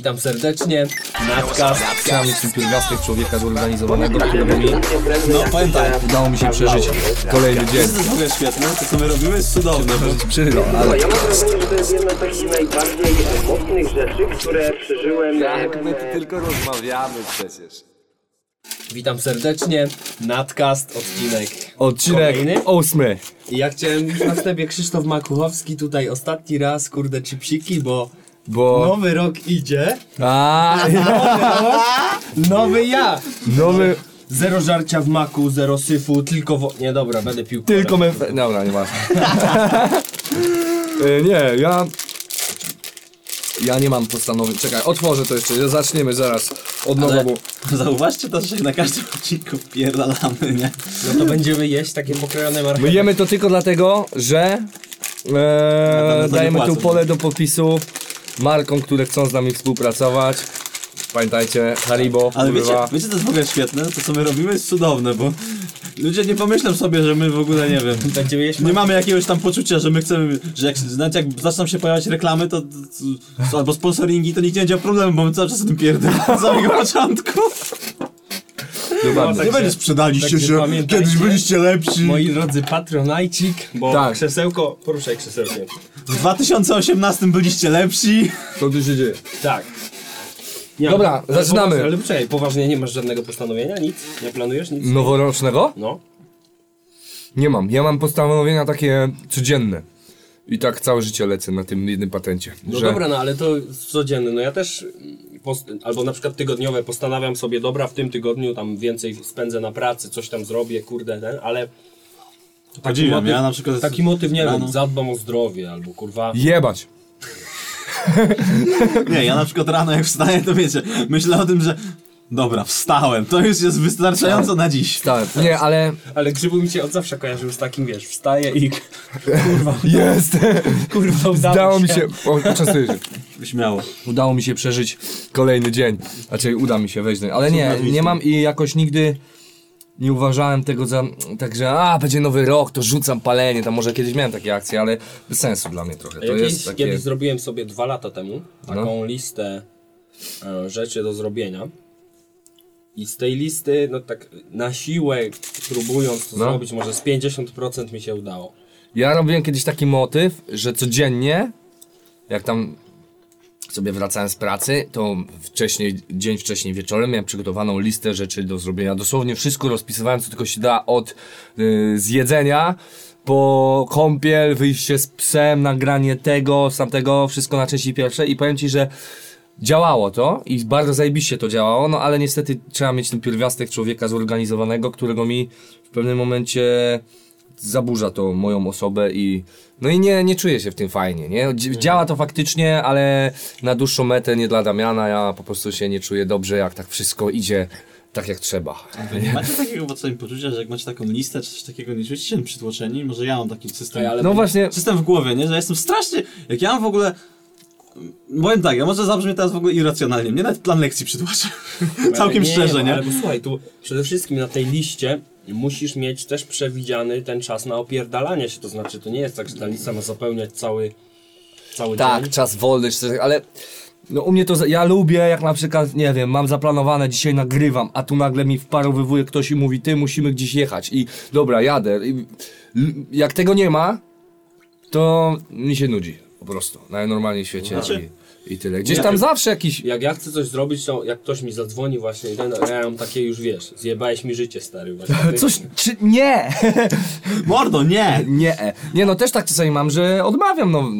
Witam serdecznie. Nadcast. Ten pierwiastek człowieka zorganizowanego, którego mi No powiem tak, udało mi się przeżyć kolejny dzień. to jest w ogóle świetne, to co my robimy jest cudowne. Przyrząd, ale Ja mam wrażenie, że to jest jedna z takich najbardziej mocnych rzeczy, które przeżyłem. Tak, my tu tylko rozmawiamy przecież. Witam serdecznie. Nadcast, odcinek. odcinek Kolejny? ósmy. I ja chciałem już na wstępie Krzysztof Makuchowski tutaj ostatni raz, kurde, chipsiki, bo Bo... nowy rok idzie. A, Nowy ja! nowy... Zero żarcia w maku, zero syfu, tylko wo... Nie, dobra, będę pił. Tylko my... Dobra, nie ważne. E, nie, ja... Ja nie mam postanowień. Czekaj, otworzę to jeszcze. Zaczniemy zaraz od nowa, Ale bo... zauważcie to, że na każdym odcinku pierdalamy, nie? No to będziemy jeść takie pokrojone marchewki. My jemy to tylko dlatego, że e, dajemy tu płacą. pole do podpisu markom, które chcą z nami współpracować. Pamiętajcie, Haribo, Ale wiecie, wiecie, to jest w ogóle świetne, to co my robimy jest cudowne, bo ludzie nie pomyślą sobie, że my w ogóle, nie wiem, Będziemy jeść nie mamy jakiegoś tam poczucia, że my chcemy, że jak, jak zaczną się pojawiać reklamy, to, to, albo sponsoringi, to nikt nie będzie miał problemu, bo my cały czas o tym pierdolimy od samego początku. Dokładnie. Nie będzie sprzedaliście także się, pamiętajcie, kiedyś byliście lepsi. Moi drodzy, patronajcik, bo Tak. krzesełko, poruszaj krzesełkiem. W 2018 byliście lepsi. Co tu się dzieje? Tak. Nie, Dobra, ale zaczynamy. poważnie, Ale poczekaj, poważnie nie masz żadnego postanowienia? Nic? Nie planujesz nic? Noworocznego? No. Nie mam. Ja mam postanowienia takie codzienne. I tak całe życie lecę na tym jednym patencie. No że dobra, no ale to codzienny. No ja też, post- albo na przykład tygodniowe, postanawiam sobie, dobra, w tym tygodniu tam więcej spędzę na pracy, coś tam zrobię, kurde, ten, ale taki Podziwiam, motyw, ja na przykład... taki motyw, nie rano- wiem, zadbam o zdrowie, albo kurwa... Jebać. Nie, ja na przykład rano jak wstaję, to wiecie, myślę o tym, że dobra, wstałem, to już jest wystarczająco na dziś. Tak. Nie, ale... Ale grzybu mi się od zawsze kojarzył z takim, wiesz, wstaję i kurwa, Jest! kurwa, udało, Udało mi się... O, się. Śmiało. Udało mi się przeżyć kolejny dzień. Znaczy, uda mi się wejść do Ale nie, nie mam i jakoś nigdy nie uważałem tego za... Tak, że a, będzie nowy rok, to rzucam palenie. Tam może kiedyś miałem takie akcje, ale bez sensu dla mnie trochę. Ja To kiedyś, jest takie... kiedyś zrobiłem sobie dwa lata temu taką listę e, rzeczy do zrobienia. I z tej listy, no tak na siłę próbując to No. zrobić, może z 50% mi się udało. Ja robiłem kiedyś taki motyw, że codziennie, jak tam sobie wracałem z pracy, to wcześniej, dzień wcześniej wieczorem miałem przygotowaną listę rzeczy do zrobienia. Dosłownie wszystko rozpisywałem, co tylko się da od y, zjedzenia po kąpiel, wyjście z psem, nagranie tego, tamtego, wszystko na części pierwszej i powiem Ci, że działało to i bardzo zajebiście to działało, no ale niestety trzeba mieć ten pierwiastek człowieka zorganizowanego, którego mi w pewnym momencie zaburza to moją osobę i no i nie, nie czuję się w tym fajnie, nie? Dzi- Działa to faktycznie, ale na dłuższą metę nie dla Damiana, ja po prostu się nie czuję dobrze, jak tak wszystko idzie tak jak trzeba. Macie takiego czasami poczucia, że jak macie taką listę czy coś takiego, nie czujecie się przytłoczeni? Może ja mam taki system, ale- No właśnie, system w głowie, nie? Że jestem strasznie, jak ja mam w ogóle... Powiem tak, ja może zabrzmi teraz w ogóle irracjonalnie, mnie nawet plan lekcji przytłacza. Całkiem nie, szczerze, nie? Ale bo słuchaj, tu przede wszystkim na tej liście musisz mieć też przewidziany ten czas na opierdalanie się, to znaczy to nie jest tak, że ta lista ma zapełniać cały, cały tak, dzień. czas wolny, ale no u mnie to, ja lubię jak na przykład, nie wiem, mam zaplanowane, dzisiaj nagrywam, a tu nagle mi wparowywuje ktoś i mówi, ty musimy gdzieś jechać i dobra, jadę. I, jak tego nie ma, to mi się nudzi, po prostu, najnormalniej w świecie Znaczy- i, tyle. Gdzieś Nie, tam jak- zawsze jakiś, Jak ja chcę coś zrobić, to jak ktoś mi zadzwoni właśnie, ten, ja mam takie już, wiesz, zjebałeś mi życie, stary. Właśnie. coś, czy, nie, Mordo, nie! nie, nie no też tak czasami mam, że odmawiam, no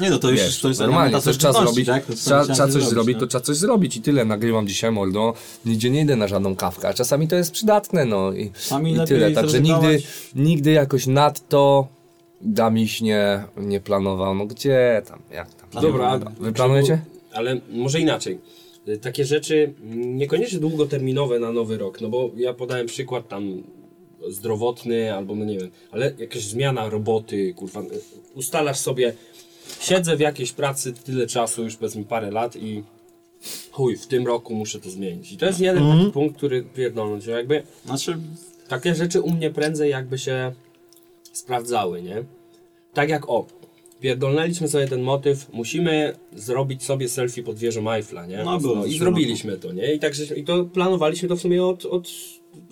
Nie no, to już Wiesz, to jest normalnie, coś trzeba zrobić, tak? Trzeba, trzeba coś zrobić, no. to trzeba coś zrobić i tyle. Nagrywam dzisiaj mordo, nigdzie nie idę na żadną kawkę, a czasami to jest przydatne, no i, i tyle. Także nigdy, nigdy jakoś nadto Damiś nie, nie planował, no gdzie tam, jak tam. Dobra, Wy planujecie? Ale może inaczej. Takie rzeczy mm, niekoniecznie długoterminowe na nowy rok, no bo ja podałem przykład tam zdrowotny albo no nie wiem, ale jakaś zmiana roboty, kurwa, ustalasz sobie, siedzę w jakiejś pracy tyle czasu, już powiedzmy parę lat i chuj, w tym roku muszę to zmienić. I to jest jeden taki punkt, który pierdolnąć, że jakby Znaczy, takie rzeczy u mnie prędzej jakby się sprawdzały, nie? Tak jak o, pierdolnęliśmy sobie ten motyw, musimy zrobić sobie selfie pod wieżą Eiffla, nie? No, było I coś zrobiliśmy to, nie? I, tak, żeśmy- I to planowaliśmy to w sumie od, od,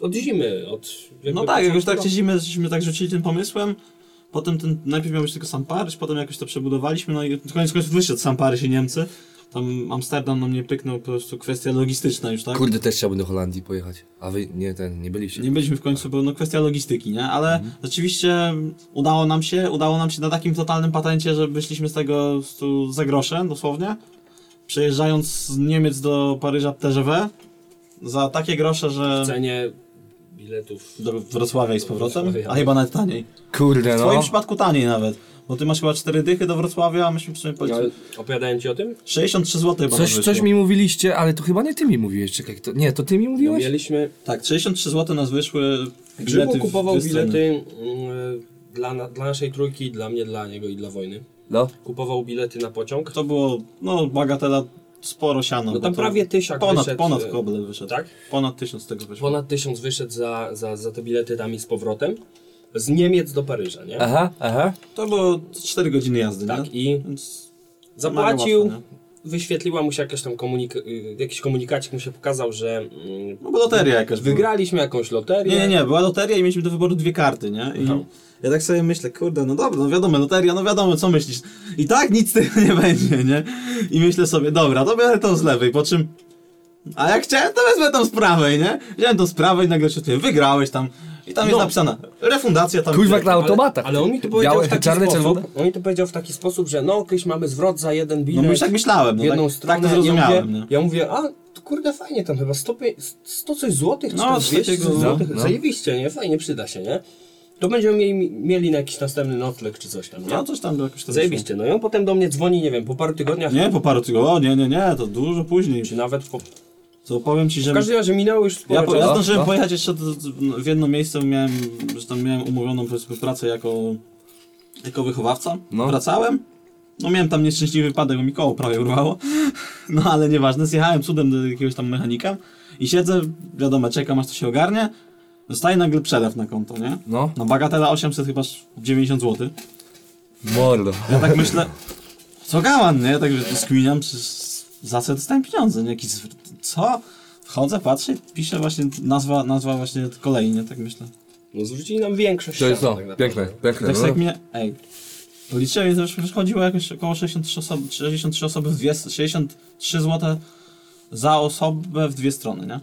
od zimy, od... No tak, jakoś w początku trakcie zimy żeśmy tak rzucili tym pomysłem. Potem ten, najpierw miał być tylko sam Paryż, potem jakoś to przebudowaliśmy, no i koniec końców wyszedł sam Paryż i Niemcy. Tam Amsterdam nam nie pyknął, po prostu kwestia logistyczna już, tak? Kurde, też chciałbym do Holandii pojechać. A wy nie, ten, nie byliście. Nie byliśmy w końcu, bo no kwestia logistyki, nie? Ale rzeczywiście udało nam się, udało nam się na takim totalnym patencie, że wyszliśmy z tego za grosze, dosłownie. Przejeżdżając z Niemiec do Paryża TGV za takie grosze, że W cenie biletów... do Wrocławia i z powrotem, a chyba nawet taniej. Kurde, W twoim no. przypadku taniej nawet, bo ty masz chyba 4 dychy do Wrocławia, a myśmy sumie Ja, polecili. opowiadałem ci o tym? 63 zł chyba Coś, coś mi mówiliście, ale to chyba nie ty mi mówiłeś. Czekaj, to, nie, to ty mi No, mówiłeś? mieliśmy... Tak, 63 zł nas wyszły Grzybu bilety w kupował bilety mm, dla, na, dla naszej trójki, dla mnie, dla niego i dla wojny. No. Kupował bilety na pociąg. To było, no bagatela, sporo siano. No tam to prawie tysiak Ponad, wyszedł. ponad e, koble wyszedł. Tak? Ponad tysiąc z tego wyszło. Ponad tysiąc wyszedł za, za, za te bilety tam i z powrotem. Z Niemiec do Paryża, nie? Aha, aha. To było 4 godziny jazdy, Tak, nie? i Więc zapłacił, łatwo, wyświetliła mu się jakaś tam komunika- y, jakiś komunikacik mu się pokazał, że mm, No bo loteria jakaś była. wygraliśmy jakąś loterię. Nie, nie, nie, była loteria i mieliśmy do wyboru dwie karty, nie? I ja tak sobie myślę, kurde, no dobra, no wiadomo, loteria, no wiadomo, co myślisz. I tak nic z tego nie będzie, nie? I myślę sobie, dobra, to biorę tą z lewej, po czym... A jak chciałem, to wezmę tą z prawej, nie? Wziąłem tą z prawej i nagle się wygrałeś tam. I tam jest No. napisana, refundacja tam... Tyle. na automatach. Ale on mi to powiedział Białe, w taki czarne, sposób, czerwone? on mi to powiedział w taki sposób, że no kiedyś mamy zwrot za jeden No bilet już tak myślałem, w no jedną tak, stronę. tak to zrozumiałem, ja nie? mówię, ja mówię, a to kurde fajnie, tam chyba 100, pie- 100 coś złotych, czy No, tam coś 200 takiego, no, złotych, no. zajebiście, nie? Fajnie, przyda się, nie? To będziemy mieli, mieli na jakiś następny nocleg, czy coś tam, nie? No coś tam jakoś to Zajebiście, no i on potem do mnie dzwoni, nie wiem, po paru tygodniach. Nie, po paru tygodniach, o nie, nie, nie, to dużo później. czy nawet po... To powiem ci, że... W każdym razie minęło już sporo Ja, po, ja zdążyłem no. pojechać jeszcze do, do, w jedno miejsce, miałem, że tam miałem umówioną pracę jako, jako wychowawca. No. Wracałem. No miałem tam nieszczęśliwy wypadek, bo mi koło prawie urwało. No ale nieważne, zjechałem cudem do jakiegoś tam mechanika i siedzę, wiadomo, czekam aż to się ogarnie. Dostaję nagle przelew na konto, nie? No. No bagatela 800 chyba 90 zł. Mordo. Ja tak myślę, co gaman, nie? Tak skminiam, przecież za co dostałem pieniądze, nie? Jakiś, co? Wchodzę, patrzę, i piszę właśnie nazwa, nazwa właśnie kolei, nie? Tak myślę. No zwrócili nam większość To jest to, tak piękne, piękne. Tak No. sobie mnie, ej, policzyłem, i to już wychodziło jakoś około 63 osoby, 63 osoby w dwie, 63 zł za osobę w dwie strony, nie?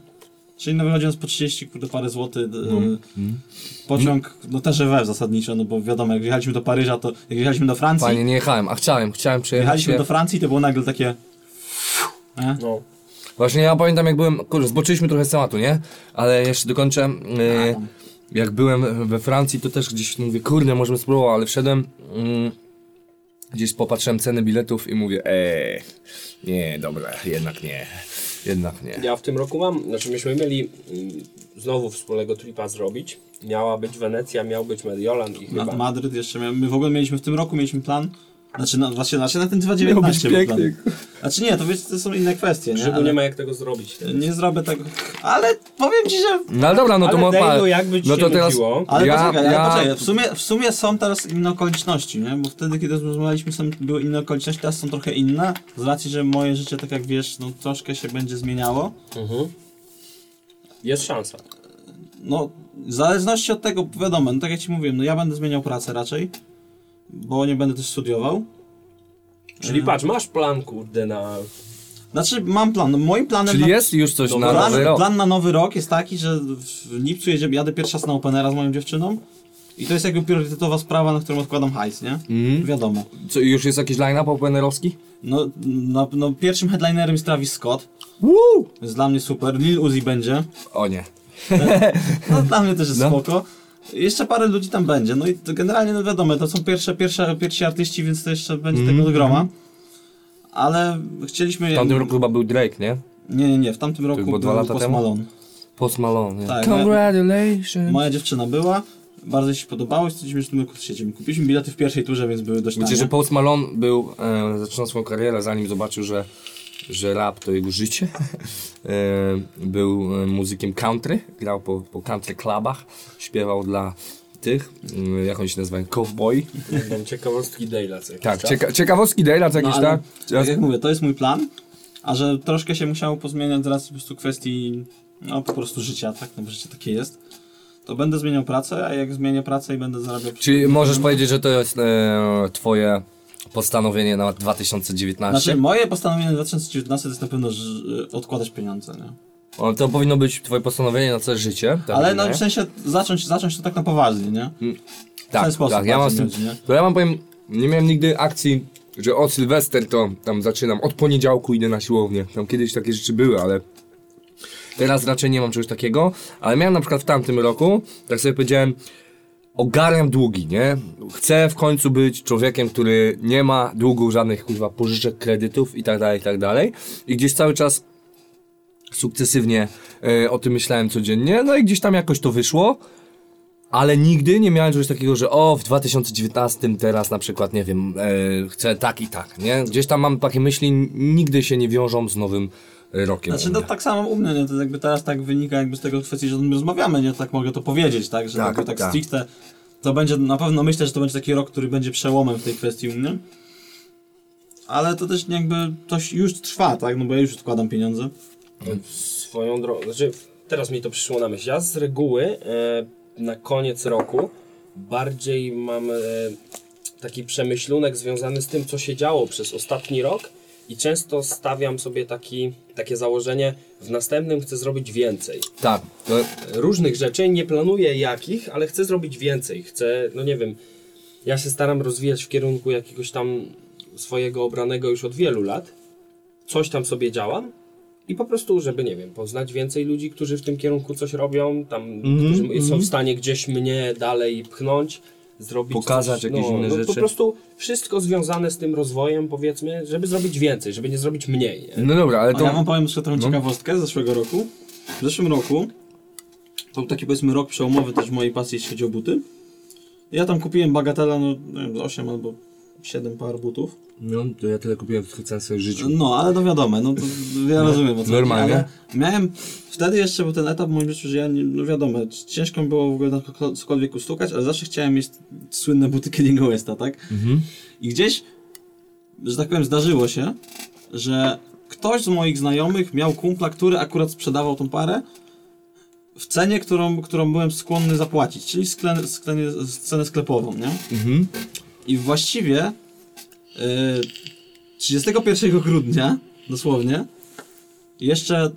Czyli no wychodząc po 30 kurde parę złotych y, pociąg, no też we zasadniczo, no bo wiadomo, jak jechaliśmy do Paryża, to jak jechaliśmy do Francji, Panie, nie jechałem, a chciałem, chciałem przejechać jechaliśmy się. do Francji, to było nagle takie, nie? No. Właśnie ja pamiętam jak byłem, kurde, zboczyliśmy trochę z tematu, nie? Ale jeszcze dokończę. Yy, jak byłem we Francji, to też gdzieś mówię, kurde, możemy spróbować, ale wszedłem, mm, gdzieś popatrzyłem ceny biletów i mówię, eee, nie, dobra, jednak nie, jednak nie. Ja w tym roku mam, znaczy myśmy mieli mm, znowu wspólnego tripa zrobić. Miała być Wenecja, miał być Mediolan i chyba... Madryt jeszcze miałem, my w ogóle mieliśmy w tym roku, mieliśmy plan, znaczy na, właśnie, znaczy na ten 2019 Miał być był plan. Znaczy nie, to wiecie, to są inne kwestie, nie? Ale nie ma jak tego zrobić. nie zrobię tego, ale powiem ci, że... No ale dobra, no to Ale Dejlu, jakby ci no się to teraz, nudziło. Ale ja, poczekaj, ale ja, poczekaj, w sumie, w sumie są teraz inne okoliczności, nie? Bo wtedy, kiedy rozmawialiśmy, są, były inne okoliczności, teraz są trochę inne, z racji, że moje życie, tak jak wiesz, no troszkę się będzie zmieniało. Mhm. Jest szansa. No, w zależności od tego, wiadomo, no tak jak ci mówiłem, no ja będę zmieniał pracę raczej, bo nie będę też studiował. Czyli Mhm. patrz, masz plan, kurde, na... Znaczy, mam plan, no moim planem... czyli na... jest już coś na plan, nowy rok. plan na nowy rok jest taki, że w lipcu jedziemy, jadę pierwszy raz na Openera z moją dziewczyną i to jest jakby priorytetowa sprawa, na którą odkładam hajs, nie? Mhm. Wiadomo. Co, już jest jakiś line-up openerowski? No, no, no, pierwszym headlinerem jest Travis Scott, Woo! jest dla mnie super, Lil Uzi będzie, O nie. no dla mnie też jest No. spoko. Jeszcze parę ludzi tam będzie, no i to generalnie, no wiadomo, to są pierwsze, pierwsze, pierwsi artyści, więc to jeszcze będzie tego do groma. Ale chcieliśmy... W tamtym roku chyba był Drake, nie? Nie, nie, nie, w tamtym roku było był dwa lata Post? Malone. Post Malone, nie? Tak, Congratulations. Moja dziewczyna była, bardzo jej się podobało i stwierdziliśmy, że my siedzimy. Kupiliśmy bilety w pierwszej turze, więc były dość Wiecie, tanie. że Post Malone był, e, zaczynał swoją karierę, zanim zobaczył, że, że rap to jego życie. e, był e, muzykiem country, grał po, po country clubach, śpiewał dla tych, mm, jak oni się nazywają, cowboy. Ciekawostki Dale'a co jakiś Tak, cieka ciekawostki Dale'a, co No, jakieś ale, tak. tak jak mówię, to jest mój plan, a że troszkę się musiało pozmieniać z racji po prostu kwestii, no po prostu życia, tak, no bo życie takie jest, to będę zmieniał pracę, a jak zmienię pracę i będę zarabiał... Czyli możesz powiedzieć, że to jest e, twoje postanowienie na 2019? Znaczy, moje postanowienie na 2019 to jest na pewno że, y, odkładać pieniądze, nie? O, to powinno być twoje postanowienie na całe życie. tak Ale no w sensie zacząć, zacząć to tak na poważnie, nie? tak, ten sposób tak, ja mam z tym, nie? to ja mam powiem, nie miałem nigdy akcji, że o Sylwester to tam zaczynam, od poniedziałku idę na siłownię. Tam kiedyś takie rzeczy były, ale teraz raczej nie mam czegoś takiego, ale miałem na przykład w tamtym roku, tak sobie powiedziałem, ogarniam długi, nie? Chcę w końcu być człowiekiem, który nie ma długów, żadnych kurwa pożyczek, kredytów i tak dalej, i tak dalej. I gdzieś cały czas sukcesywnie e, o tym myślałem codziennie, no i gdzieś tam jakoś to wyszło. Ale nigdy nie miałem czegoś takiego, że o, w 2019 teraz na przykład, nie wiem, e, chcę tak i tak, nie? Gdzieś tam mam takie myśli, nigdy się nie wiążą z nowym rokiem. Znaczy no tak samo u mnie, nie? To jakby teraz tak wynika jakby z tego kwestii, że rozmawiamy, nie? Tak mogę to powiedzieć, tak? Że Tak, jakby tak tak. stricte to będzie, na pewno myślę, że to będzie taki rok, który będzie przełomem w tej kwestii u mnie. Ale to też jakby to już trwa, tak? No bo ja już odkładam pieniądze. Swoją drogą, znaczy teraz mi to przyszło na myśl. Ja z reguły e, na koniec roku bardziej mam e, taki przemyślunek związany z tym, co się działo przez ostatni rok i często stawiam sobie taki, takie założenie, w następnym chcę zrobić więcej. Tak, to, Różnych rzeczy, nie planuję jakich, ale chcę zrobić więcej. Chcę, no nie wiem, ja się staram rozwijać w kierunku jakiegoś tam swojego obranego już od wielu lat. Coś tam sobie działam i po prostu, żeby, nie wiem, poznać więcej ludzi, którzy w tym kierunku coś robią, tam, którzy są w stanie gdzieś mnie dalej pchnąć, zrobić Pokazać coś, jakieś no, inne no, rzeczy. Po prostu wszystko związane z tym rozwojem, powiedzmy, żeby zrobić więcej, żeby nie zrobić mniej. Nie? no dobra, ale A to... ja wam powiem jeszcze taką No. ciekawostkę z zeszłego roku. W zeszłym roku to był taki powiedzmy rok przełomowy też w mojej pasji, jeśli chodzi o buty. Ja tam kupiłem bagatela, no nie wiem, 8 albo 7 par butów. No, to ja tyle kupiłem w całym życiu. No, ale to wiadomo, no to ja rozumiem o co normalnie. chodzi, miałem, wtedy jeszcze był ten etap w moim życiu, że ja, nie, no wiadomo, ciężko mi było w ogóle na ko- cokolwiek ustukać, ale zawsze chciałem mieć słynne buty Kanye Westa, tak? I gdzieś, że tak powiem, zdarzyło się, że ktoś z moich znajomych miał kumpla, który akurat sprzedawał tą parę w cenie, którą, którą byłem skłonny zapłacić, czyli sklen, sklen, cenę sklepową, nie? Mhm. I właściwie yy, 31 grudnia, dosłownie, jeszcze,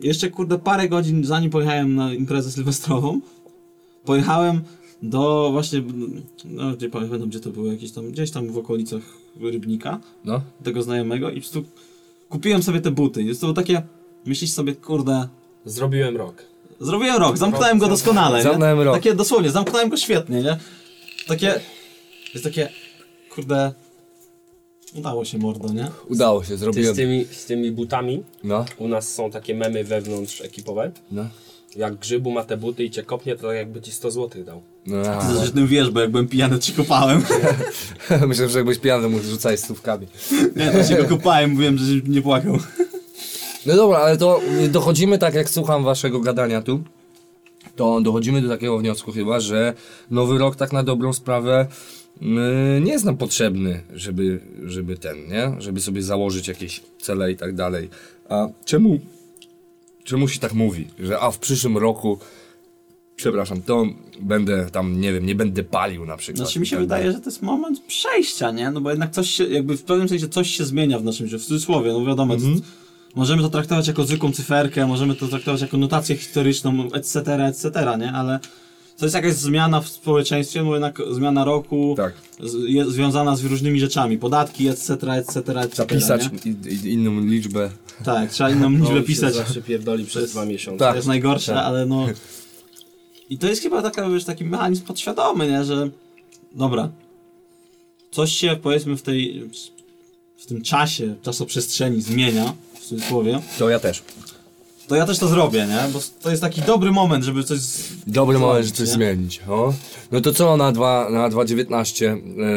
jeszcze kurde parę godzin zanim pojechałem na imprezę sylwestrową, pojechałem do właśnie, no nie pamiętam gdzie to było, jakieś tam, gdzieś tam w okolicach Rybnika, No. tego znajomego i po prostu kupiłem sobie te buty. Jest to było takie, myślisz sobie, kurde, Zrobiłem rok. Zrobiłem rok, zamknąłem go doskonale. Zamknąłem rok. Takie dosłownie, zamknąłem go świetnie, nie? Takie. Jest takie. Kurde. Udało się mordo, nie? Udało się, Ty z zrobiłem. tymi, z tymi butami, No, u nas są takie memy wewnątrz ekipowe. no. Jak grzybu ma te buty i cię kopnie, to tak jakby ci 100 zł dał. no. Ty zresztą tym wiesz, bo jak byłem pijany, to ci kopałem. Myślę, że jakbyś pijany, to mógł rzucać stówkami. Nie, to się go kopałem, mówiłem, że nie płakał. No dobra, ale to dochodzimy, tak jak słucham waszego gadania tu, to dochodzimy do takiego wniosku chyba, że nowy rok tak na dobrą sprawę nie jest nam potrzebny, żeby, żeby ten, nie? Żeby sobie założyć jakieś cele i tak dalej. A czemu, czemu się tak mówi, że a w przyszłym roku, przepraszam, to będę tam, nie wiem, nie będę palił na przykład. Znaczy mi się tak wydaje, że to jest moment przejścia, nie? No bo jednak coś się, jakby w pewnym sensie coś się zmienia w naszym życiu, w cudzysłowie, no wiadomo, Mhm. to, możemy to traktować jako zwykłą cyferkę, możemy to traktować jako notację historyczną, etc., etc., nie? Ale to jest jakaś zmiana w społeczeństwie, bo jednak zmiana roku Tak. jest związana z różnymi rzeczami, podatki, etc., etc., etc., Pisać nie? i, i, inną liczbę. Tak, trzeba inną liczbę pisać. zawsze pierdoli przez dwa miesiące. Tak. To jest najgorsze, tak. ale no... I to jest chyba taka, wiesz, taki mechanizm podświadomy, nie? Że dobra, coś się powiedzmy w tej... w tym czasie, czasoprzestrzeni zmienia, w cudzysłowie, To ja też. To ja też to zrobię, nie? Bo to jest taki dobry moment, żeby coś... z- Dobry moment, że zrobić, coś nie? zmienić. O. No to co na 2 na 2.19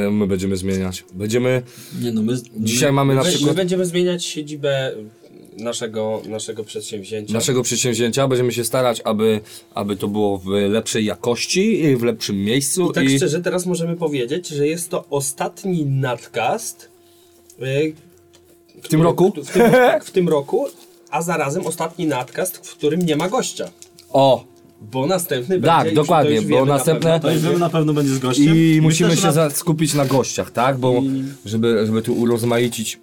e, my będziemy zmieniać? Będziemy. Nie no, my... Dzisiaj mamy na My, my przykład. będziemy zmieniać siedzibę naszego, naszego przedsięwzięcia. naszego przedsięwzięcia. Będziemy się starać, aby, aby to było w lepszej jakości, i w lepszym miejscu. I tak szczerze, teraz możemy powiedzieć, że jest to ostatni nadcast y, w tym roku? W tym, tak, w tym roku, a zarazem ostatni nadcast, w którym nie ma gościa. O! Bo następny Tak, będzie. dokładnie, to już bo wiemy na następne- pewno To już wiemy, na pewno będzie z gościem. I Myślę, musimy się na- skupić na gościach, tak? Bo żeby, żeby tu urozmaicić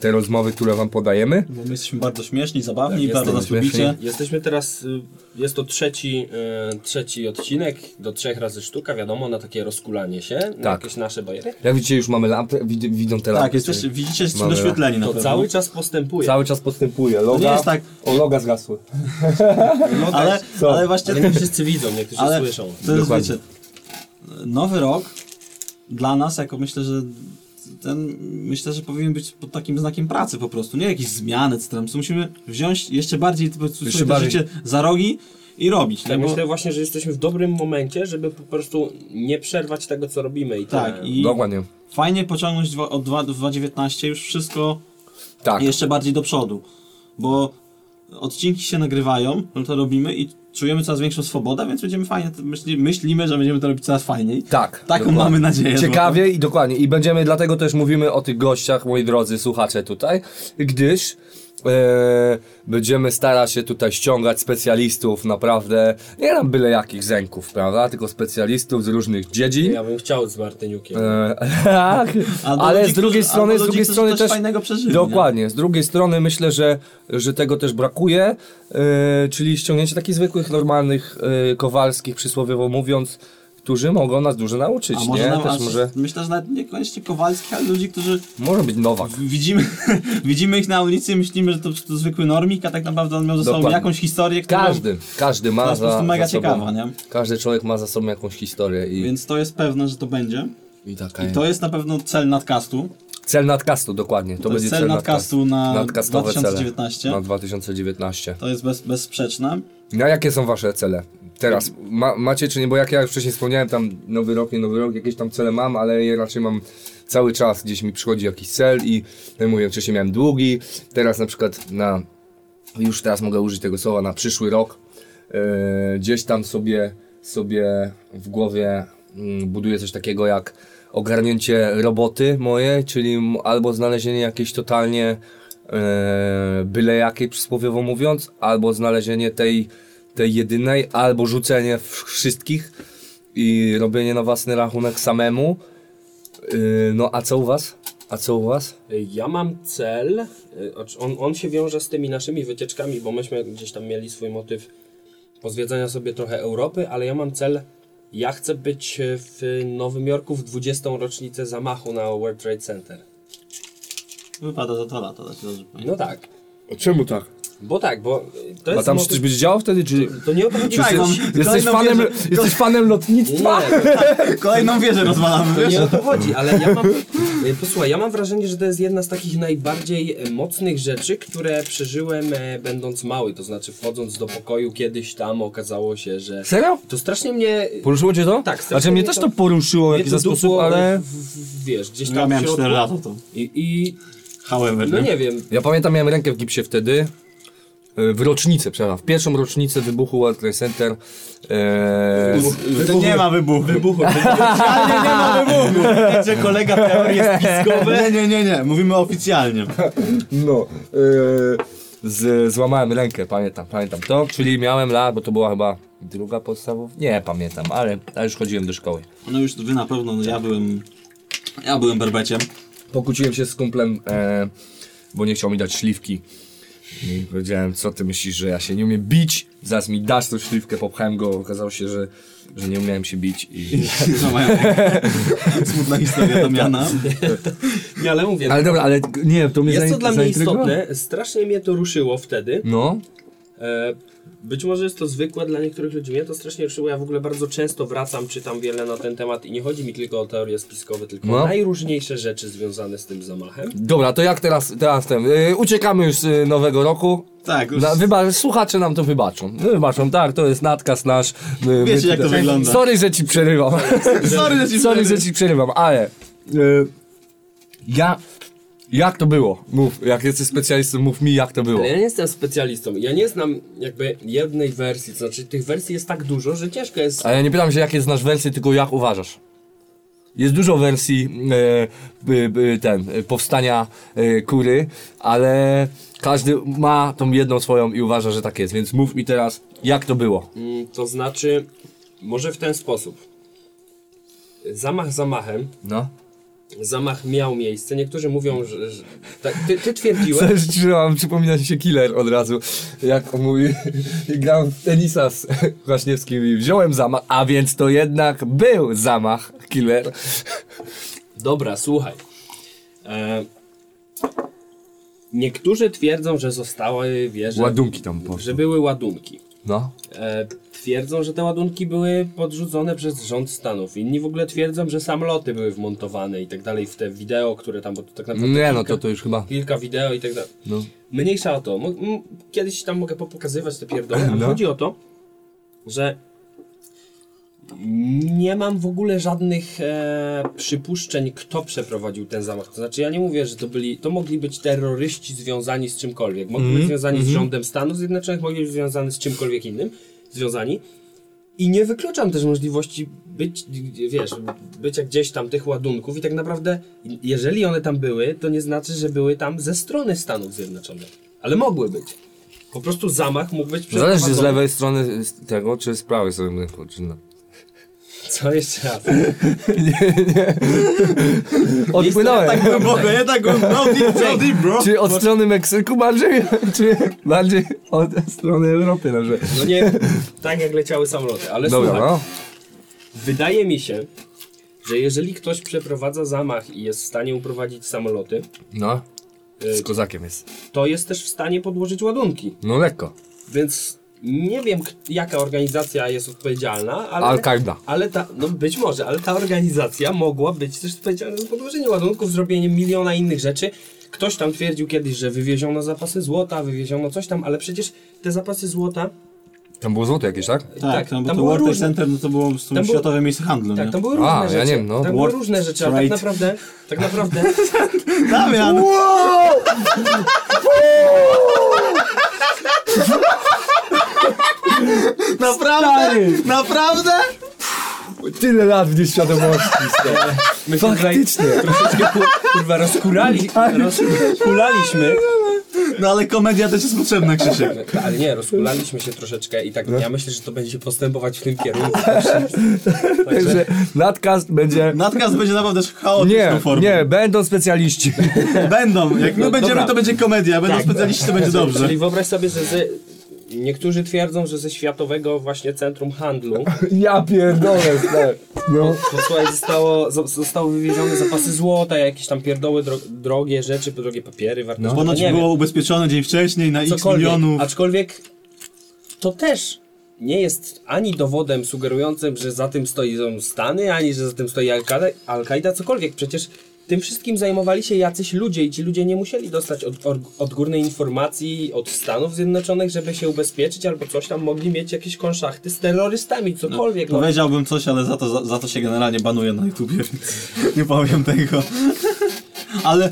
te rozmowy, które wam podajemy. Bo my jesteśmy bardzo śmieszni, zabawni, Tak, bardzo nas jesteśmy lubicie. Jesteśmy teraz, y, jest to trzeci, y, trzeci odcinek, do trzech razy sztuka, wiadomo, na takie rozkulanie się, na Tak. jakieś nasze bajery. Jak widzicie, już mamy lampę, wid, widzą te lampy. Tak, jesteście, widzicie, jesteśmy Mamy- doświetleni na To pewno. cały czas postępuje. Cały czas postępuje. Loga, nie jest tak- O, loga zgasły. No ale, tak, Co? ale właśnie... ale nie wszyscy widzą, niektórzy ale słyszą. to jest, wiecie, nowy rok dla nas, jako myślę, że ten, myślę, że powinien być pod takim znakiem pracy po prostu, nie jakieś zmiany, co tam, co musimy wziąć jeszcze bardziej po prostu Jeszcze swoje bardziej. życie za rogi i robić, Tak, nie? Bo, myślę właśnie, że jesteśmy w dobrym momencie, żeby po prostu nie przerwać tego, co robimy. I tak, i Dokładnie. fajnie pociągnąć dwa- od 2 do 2.19 już wszystko Tak. jeszcze bardziej do przodu, bo odcinki się nagrywają, no to robimy i czujemy coraz większą swobodę, więc będziemy fajnie, myśli, myślimy, że będziemy to robić coraz fajniej. Tak. Taką dokładnie. mamy nadzieję. Ciekawie i dokładnie. I będziemy, dlatego też mówimy o tych gościach, moi drodzy słuchacze tutaj, gdyż e, będziemy starać się tutaj ściągać specjalistów, naprawdę, nie nam byle jakich zęków, prawda, tylko specjalistów z różnych dziedzin. Ja bym chciał z Martyniukiem. Tak, ale ludzi, z drugiej którzy- strony, z drugiej strony też fajnego przeżyli, dokładnie, z drugiej strony myślę, że, że tego też brakuje, e, czyli ściągnięcie takich zwykłych, normalnych e, kowalskich, przysłowiowo mówiąc, którzy mogą nas dużo nauczyć, A może, nie? nam, też może, myślę, że nawet niekoniecznie Kowalskich, ale ludzi, którzy może być Nowak. widzimy, widzimy ich na ulicy i myślimy, że to, to zwykły normik, a tak naprawdę on miał ze sobą Dokładnie. jakąś historię, którą... Każdy, każdy ma To jest po za, prostu mega za sobą, ciekawa, nie? Każdy człowiek ma za sobą jakąś historię i, Więc to jest pewne, że to będzie. i taka I to jest na pewno cel nadcastu. Cel nadcastu, dokładnie. To, To będzie jest cel nadcastu na nadcastowe 2019. Cele na 2019. To jest bez, bezsprzeczne. No a jakie są wasze cele? Teraz, ma, macie czy nie, bo jak ja już wcześniej wspomniałem, tam nowy rok, nie nowy rok, jakieś tam cele mam, ale je raczej mam cały czas, gdzieś mi przychodzi jakiś cel i, jak mówię, wcześniej miałem długi, teraz na przykład na, już teraz mogę użyć tego słowa, na przyszły rok, e, gdzieś tam sobie, sobie w głowie mm, buduję coś takiego jak ogarnięcie roboty mojej, czyli albo znalezienie jakiejś totalnie e, byle jakiej przysłowiowo mówiąc, albo znalezienie tej, tej jedynej, albo rzucenie wszystkich i robienie na własny rachunek samemu. E, no a co u was? A co u was? Ja mam cel, y, ocz- on, on się wiąże z tymi naszymi wycieczkami, bo myśmy gdzieś tam mieli swój motyw pozwiedzania sobie trochę Europy, ale ja mam cel, ja chcę być y, w Nowym Jorku w 20. rocznicę zamachu na World Trade Center. Wypada za dwa lata, tak. No tak, Czemu tak? Bo tak, bo to A jest tam motyw, coś będzie działo wtedy, czy... to nie o to chodzi, tak, jesteś, jesteś, kolejną fanem, wieżę- jesteś fanem lotnictwa? nie, Kolejną wieżę rozwalamy, To wiesz? nie o to chodzi, ale ja mam. y, Posłuchaj, ja mam wrażenie, że to jest jedna z takich najbardziej e, mocnych rzeczy, które przeżyłem e, będąc mały. To znaczy, wchodząc do pokoju kiedyś tam okazało się, że. Serio? To strasznie mnie. Poruszyło cię to? Tak, strasznie Znaczy mnie mnie też to- poruszyło w jakiś sposób, ale... w- w- Wiesz, gdzieś tam. Ja miałem środku. 4 lata to. I, I. However, No nie wiem. Ja pamiętam, miałem rękę w gipsie wtedy. E, W rocznicę, przepraszam, w pierwszą rocznicę wybuchu World Trade Center. E, To nie ma wybuchu. Wybuchu. Oficjalnie nie ma wybuchu. Gdzie kolega teorie spiskowe? Nie, nie, nie, nie. Mówimy oficjalnie. no, e, z, złamałem rękę, pamiętam, pamiętam to. Czyli miałem lat, bo to była chyba druga podstawowa. Nie pamiętam, ale, ale już chodziłem do szkoły. No już wy na pewno, no ja byłem... Ja byłem berbeciem. Pokłóciłem się z kumplem, e, bo nie chciał mi dać śliwki. I powiedziałem, co ty myślisz, że ja się nie umiem bić? Zaraz mi dasz tą śliwkę, popchałem go, okazało się, że, że nie umiałem się bić i... Smutna historia Damiana. Nie, ale mówię. Ale dobra, ale nie, to mnie jest to dla mnie zaintrygowało. istotne. Strasznie mnie to ruszyło wtedy. No, Być może jest to zwykłe dla niektórych ludzi. Mnie to strasznie ruszyło. Ja w ogóle bardzo często wracam, czytam wiele na ten temat i nie chodzi mi tylko o teorie spiskowe, tylko No. o najróżniejsze rzeczy związane z tym zamachem. dobra, to jak teraz, teraz ten, yy, uciekamy już z y, nowego roku. Tak, już wyba- słuchacze nam to wybaczą. No, wybaczą, tak, to jest nadkaz nasz. My, Wiecie, my jak to wygląda. Sorry, że ci przerywam. Sorry, że ci Sorry, że przerywam. ci przerywam, ale yy, ja Jak to było? Mów, jak jesteś specjalistą, mów mi jak to było. Ale ja nie jestem specjalistą. Ja nie znam jakby jednej wersji. To znaczy tych wersji jest tak dużo, że ciężko jest. A ja nie pytam się jakie znasz wersje, tylko jak uważasz. Jest dużo wersji e, ten, powstania e, kury, ale każdy ma tą jedną swoją i uważa, że tak jest, więc mów mi teraz, jak to było. Mm, To znaczy, może w ten sposób. Zamach zamachem. No. Zamach miał miejsce. Niektórzy mówią, że. że tak, ty, ty twierdziłeś. Że przypomina się Killer od razu, jak mówi, grałem w tenisa z Kwaśniewskim i wziąłem zamach, a więc to jednak był zamach Killer. Dobra, słuchaj. E, niektórzy twierdzą, że zostały wieże. Ładunki tam Że poszły. były ładunki. No. E, twierdzą, że te ładunki były podrzucone przez rząd Stanów. Inni w ogóle twierdzą, że samoloty były wmontowane i tak dalej w te wideo, które tam, bo to tak naprawdę Nie no, kilka, to to już chyba, kilka wideo i tak dalej. no. Mniejsza o to. Kiedyś tam mogę popokazywać te pierdoły, ale No. chodzi o to, że nie mam w ogóle żadnych e, przypuszczeń, kto przeprowadził ten zamach. To znaczy, ja nie mówię, że to byli, to mogli być terroryści związani z czymkolwiek. Mogli Mhm, być związani z rządem Stanów Zjednoczonych, mogli być związani z czymkolwiek innym, związani. I nie wykluczam też możliwości być, wiesz, bycia gdzieś tam tych ładunków i tak naprawdę, jeżeli one tam były, to nie znaczy, że były tam ze strony Stanów Zjednoczonych. Ale mogły być. Po prostu zamach mógł być Zależy z przeprowadzony- lewej strony tego, czy z prawej strony, czy no. Co jeszcze raz? Odpłynąłem. Tak głęboko, nie tak głęboko. No no bro. Czy od strony Meksyku bardziej, czy bardziej od strony Europy na przykład? No nie tak jak leciały samoloty, ale Dobra, słuchaj, no. wydaje mi się, że jeżeli ktoś przeprowadza zamach i jest w stanie uprowadzić samoloty, No, y, z kozakiem jest. to jest też w stanie podłożyć ładunki. No lekko. Więc nie wiem, jaka organizacja jest odpowiedzialna, ale... Al-Kaida. Ale ta, no być może, ale ta organizacja mogła być też odpowiedzialna za podłożenie ładunków, zrobienie miliona innych rzeczy. Ktoś tam twierdził kiedyś, że wywieziono zapasy złota, wywieziono coś tam, ale przecież te zapasy złota, Tam było złoto jakieś, tak? Tak, bo tam to było World różne. Center, no to było Tam było- światowe miejsce handlu, tak, nie? tam były różne A, ja rzeczy. nie wiem, no. Tam były różne rzeczy, ale tak naprawdę, tak naprawdę, Damian! Naprawdę? Naprawdę? Tyle lat w nieświadomości. my się tutaj Faktycznie. troszeczkę ku- kurwa rozkurali, rozkulaliśmy. No ale komedia też jest potrzebna, Krzysiek. Ale nie, rozkulaliśmy się troszeczkę i tak ja myślę, że to będzie postępować w tym kierunku. Także nadcast będzie... Nadkaz będzie naprawdę chaotyczną Nie, formą. nie, będą specjaliści. Będą. Jak my No, będziemy, dobra. to będzie komedia. Będą specjaliści, to będzie dobrze. Czyli wyobraź sobie, że ze, niektórzy twierdzą, że ze światowego właśnie centrum handlu Ja pierdolę, stary. No. posłuchaj, zostało, zo- zostało wywiezione zapasy złota, jakieś tam pierdoły, dro, drogie rzeczy, drogie papiery, wartości. Ponoć nie było ubezpieczone dzień wcześniej na wiem, x cokolwiek. milionów. Aczkolwiek to też nie jest ani dowodem sugerującym, że za tym stoją Stany, ani że za tym stoi Al-Qaida, Al-Qaida cokolwiek. Przecież tym wszystkim zajmowali się jacyś ludzie i ci ludzie nie musieli dostać od, od, odgórnej informacji od Stanów Zjednoczonych, żeby się ubezpieczyć albo coś tam, mogli mieć jakieś konszachty z terrorystami, cokolwiek. No, Powiedziałbym coś, ale za to, za, za to się generalnie banuje na YouTubie, więc nie powiem tego. Ale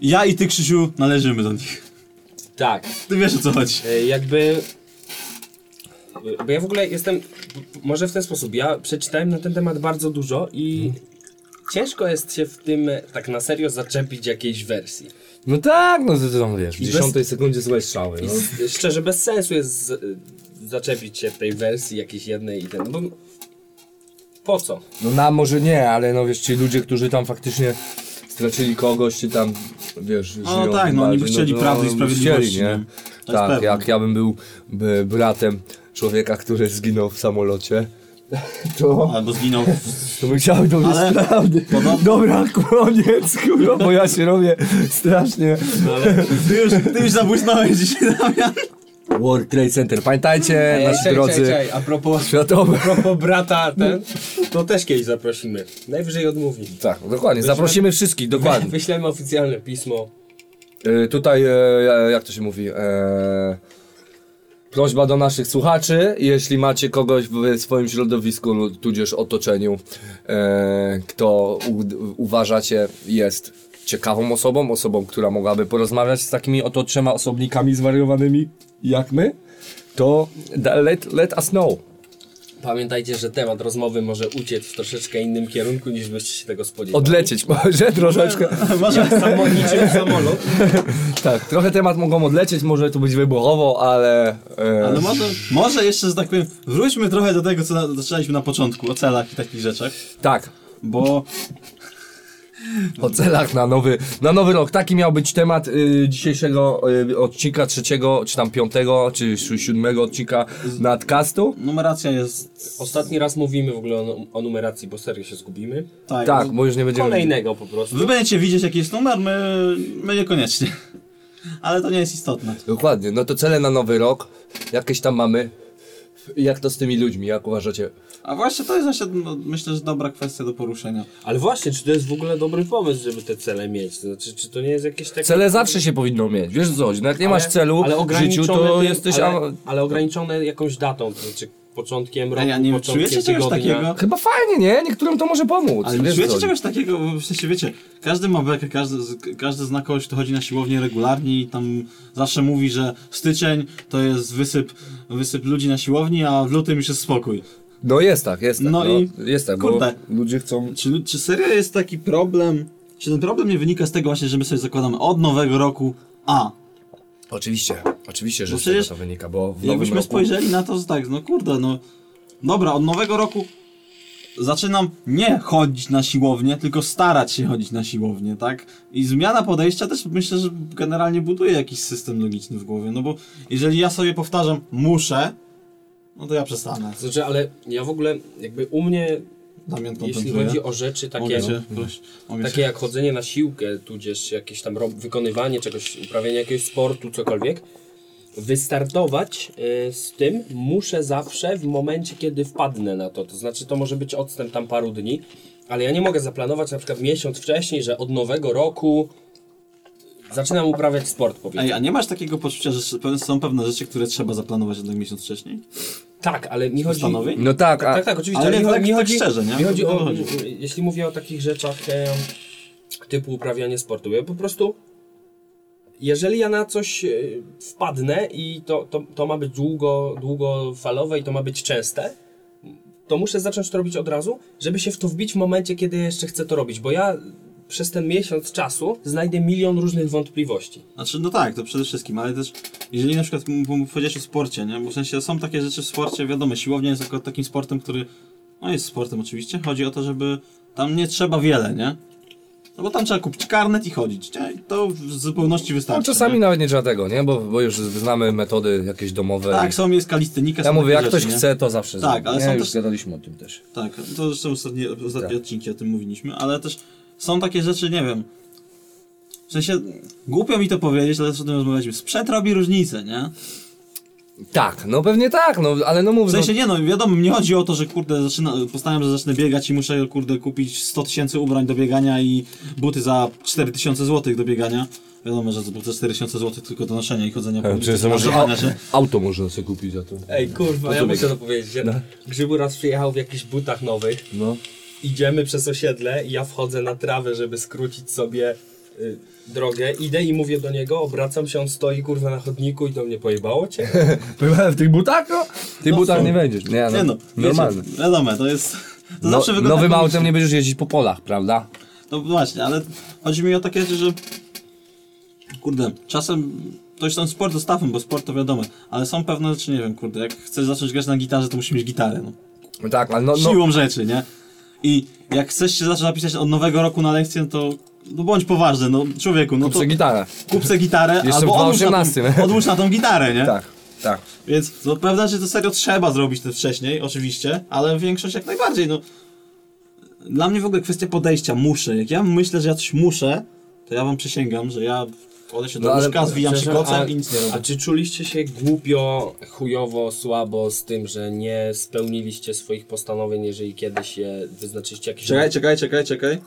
ja i ty, Krzysiu, należymy do nich. tak. Ty wiesz o co chodzi. E, jakby. Bo ja w ogóle jestem. Może w ten sposób. Ja przeczytałem na ten temat bardzo dużo i ciężko jest się w tym tak na serio zaczepić jakiejś wersji. No tak, no to tam wiesz, w I bez- dziesiątej sekundzie słuchaj strzały. I No. z, szczerze bez sensu jest z, zaczepić się w tej wersji jakiejś jednej i ten. Bo po co? no nam może nie, ale no wiesz, ci ludzie, którzy tam faktycznie stracili kogoś, czy tam, wiesz, No żyją tak, tym no oni by bardziej, chcieli prawdy i by sprawiedliwości, Chcieli, nie? Tak, jak ja bym był by, bratem człowieka, który zginął w samolocie, to, Albo zginął w... to bym chciał dowiedzieć Ale- prawdy. Dobra, koniec, kurwa, bo ja się robię strasznie. Ty już, ty już zabłysnąłeś dzisiaj, Damian. World Trade Center, pamiętajcie, nasi drodzy, A propos, światowe. a propos brata ten, to też kiedyś zaprosimy. Najwyżej odmówi. Tak, dokładnie, zaprosimy wszystkich, dokładnie. Wyślemy oficjalne pismo. Y, tutaj, e, jak to się mówi, e, prośba do naszych słuchaczy, jeśli macie kogoś w swoim środowisku, tudzież otoczeniu, e, kto u, uważacie jest ciekawą osobą, osobą, która mogłaby porozmawiać z takimi oto trzema osobnikami zwariowanymi jak my, to let, let us know. Pamiętajcie, że temat rozmowy może uciec w troszeczkę innym kierunku niż byście się tego spodziewali. Odlecieć może troszeczkę. Może Samo, niczym samolot. Tak, trochę temat mogą odlecieć, może to być wybuchowo, ale... E, Ale może, może jeszcze, że tak powiem, wróćmy trochę do tego, co na, zaczynaliśmy na początku, o celach i takich rzeczach, tak, bo o celach na nowy, na nowy rok. Taki miał być temat y, dzisiejszego y, odcinka, trzeciego, czy tam piątego, czy si- siódmego odcinka nadcastu. numeracja jest... Ostatni raz mówimy w ogóle o, o numeracji, bo serio się zgubimy. Tak, Tak, bo już nie będziemy... Kolejnego po prostu. Wy będziecie widzieć jaki jest numer, my, my niekoniecznie. Ale to nie jest istotne. Dokładnie, no to cele na nowy rok, jakieś tam mamy. Jak to z tymi ludźmi, jak uważacie? A właśnie to jest właśnie, no, myślę, że dobra kwestia do poruszenia. Ale właśnie, czy to jest w ogóle dobry pomysł, żeby te cele mieć? To znaczy, czy to nie jest jakieś takie... Cele zawsze się powinno mieć, wiesz co chodzi, no jak nie masz Ale- celu ale w życiu, to tym- jesteś... Ale, ale ograniczone jakąś datą, to znaczy początkiem roku, Ej, a nie początkiem czujecie czegoś tygodnia. takiego? Chyba fajnie, nie? Niektórym to może pomóc. Ale wiesz, nie czujecie czegoś takiego, bo w sensie wiecie, każdy ma bekę, każdy, każdy zna kogoś, kto chodzi na siłownię regularnie i tam zawsze mówi, że styczeń to jest wysyp, wysyp ludzi na siłowni, a w lutym już jest spokój. No jest tak, jest tak. No No, i- jest tak, kurde. bo ludzie chcą... Czy, czy serio jest taki problem, czy ten problem nie wynika z tego właśnie, że my sobie zakładamy od nowego roku, a Oczywiście, oczywiście, że Bo z tego to wynika, bo w jakbyśmy roku... spojrzeli na to, że tak, no kurde, no. Dobra, od nowego roku zaczynam nie chodzić na siłownię, tylko starać się chodzić na siłownię, tak? I zmiana podejścia też myślę, że generalnie buduje jakiś system logiczny w głowie, no bo jeżeli ja sobie powtarzam muszę, no to ja przestanę. Znaczy, ale ja w ogóle jakby u mnie, Damian jeśli chodzi o rzeczy takie, mogę takie jak chodzenie na siłkę, tudzież jakieś tam wykonywanie czegoś, uprawianie jakiegoś sportu, cokolwiek, wystartować y, z tym muszę zawsze w momencie, kiedy wpadnę na to. To znaczy, to może być odstęp tam paru dni, ale ja nie mogę zaplanować na przykład miesiąc wcześniej, że od nowego roku zaczynam uprawiać sport, powiedzmy. Ej, a nie masz takiego poczucia, że są pewne rzeczy, które trzeba zaplanować jednak miesiąc wcześniej? Tak, ale mi chodzi... Postanowień? No tak, a... Tak, tak, oczywiście, Ale tak- mi tak chodzi, szczerze, nie? Mi chodzi To o, chodzi. jeśli mówię o takich rzeczach e, typu uprawianie sportu, ja po prostu jeżeli ja na coś e, wpadnę i to, to, to ma być długo, długofalowe i to ma być częste, to muszę zacząć to robić od razu, żeby się w to wbić w momencie, kiedy jeszcze chcę to robić, bo ja przez ten miesiąc czasu znajdę milion różnych wątpliwości. Znaczy, no tak, to przede wszystkim, ale też, jeżeli na przykład powiedziałeś o sporcie, nie? Bo w sensie są takie rzeczy w sporcie, wiadomo, siłownia jest akurat takim sportem, który, no jest sportem oczywiście, chodzi o to, żeby tam nie trzeba wiele, nie? No bo tam trzeba kupić karnet i chodzić, nie? To w zupełności wystarczy. No, czasami nie? nawet nie trzeba tego, nie? Bo, bo już znamy metody jakieś domowe. Tak, i- są jest kalistynika, Ja mówię, jak ktoś rzeczy, nie? chce, to zawsze Tak, ale nie, są już też- gadaliśmy o tym też. Tak, to zresztą ostatnie, ostatnie Tak. odcinki o tym mówiliśmy, ale też są takie rzeczy, nie wiem. W sensie, głupio mi to powiedzieć, ale o tym rozmawialiśmy. Sprzęt robi różnicę, nie? Tak, no pewnie tak, no ale no mów, W sensie nie no, wiadomo, nie chodzi o to, że kurde, zaczyna, postanawiam, że zacznę biegać i muszę kurde kupić 100 tysięcy ubrań do biegania i buty za 4 tysiące złotych do biegania. Wiadomo, że buty za 4 tysiące złotych tylko do noszenia i chodzenia po no, ulicy, może auto można sobie kupić za to. Ej, kurwa, ja muszę to powiedzieć. Ja, Grzybu raz przyjechał w jakichś butach nowych, No. idziemy przez osiedle i ja wchodzę na trawę, żeby skrócić sobie drogę. Idę i mówię do niego, obracam się, on stoi kurwa na chodniku i to mnie pojebało cię. Pojechałem w tych butach, no? W tych No butach są. nie będziesz. Nie, no, Nie no, normalne. Wiecie, wiadomo, to jest... To No, zawsze nowym komicznie. autem nie będziesz jeździć po polach, prawda? No właśnie, ale chodzi mi o takie rzeczy, że kurde, czasem to jest ten sport zostawmy, bo sport to wiadomo, ale są pewne rzeczy, nie wiem, kurde, jak chcesz zacząć grać na gitarze, to musisz mieć gitarę, no. No tak, ale no, no, Siłą rzeczy, nie? I jak chcesz się zacząć zapisać od nowego roku na lekcję, to no bądź poważny, no człowieku, no kup to gitarę. kup sobie gitarę, Jeszcze albo odłóż na, 18, tą, odłóż na tą gitarę, nie? Tak, tak. Więc no pewne rzeczy to serio trzeba zrobić to wcześniej, oczywiście, ale większość jak najbardziej, no. Dla mnie w ogóle kwestia podejścia, muszę. Jak ja myślę, że ja coś muszę, to ja wam przysięgam, że ja kładę się do No, ale łóżka, zwijam się kocem a- i nic nie robię. A czy czuliście się głupio, chujowo, słabo z tym, że nie spełniliście swoich postanowień, jeżeli kiedyś je wyznaczyliście jakieś... Czekaj, czekaj, czekaj, czekaj.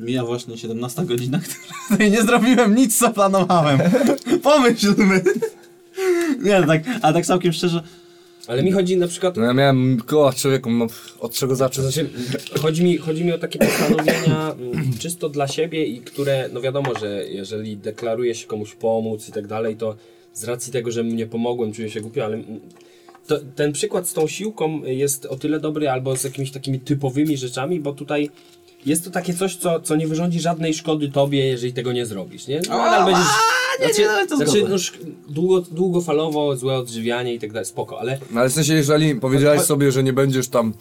Mija właśnie 17 godzina, której nie zrobiłem nic, co planowałem. Pomyślmy. Nie, tak, ale tak całkiem szczerze, Ale mi chodzi na przykład No ja miałem koła człowieku, no, od czego zacząć? znaczy, chodzi mi, chodzi mi o takie postanowienia mm, czysto dla siebie i które, no wiadomo, że jeżeli deklaruje się komuś pomóc i tak dalej, to z racji tego, że mu nie pomogłem, czuję się głupio, ale mm, to, ten przykład z tą siłką jest o tyle dobry albo z jakimiś takimi typowymi rzeczami, bo tutaj jest to takie coś, co, co nie wyrządzi żadnej szkody tobie, jeżeli tego nie zrobisz, nie? No, Nadal będziesz... nie, znaczy, nie, ale to znaczy no, długo, długofalowo złe odżywianie i tak dalej, spoko, ale No ale w sensie, jeżeli powiedziałeś sobie, że nie będziesz tam,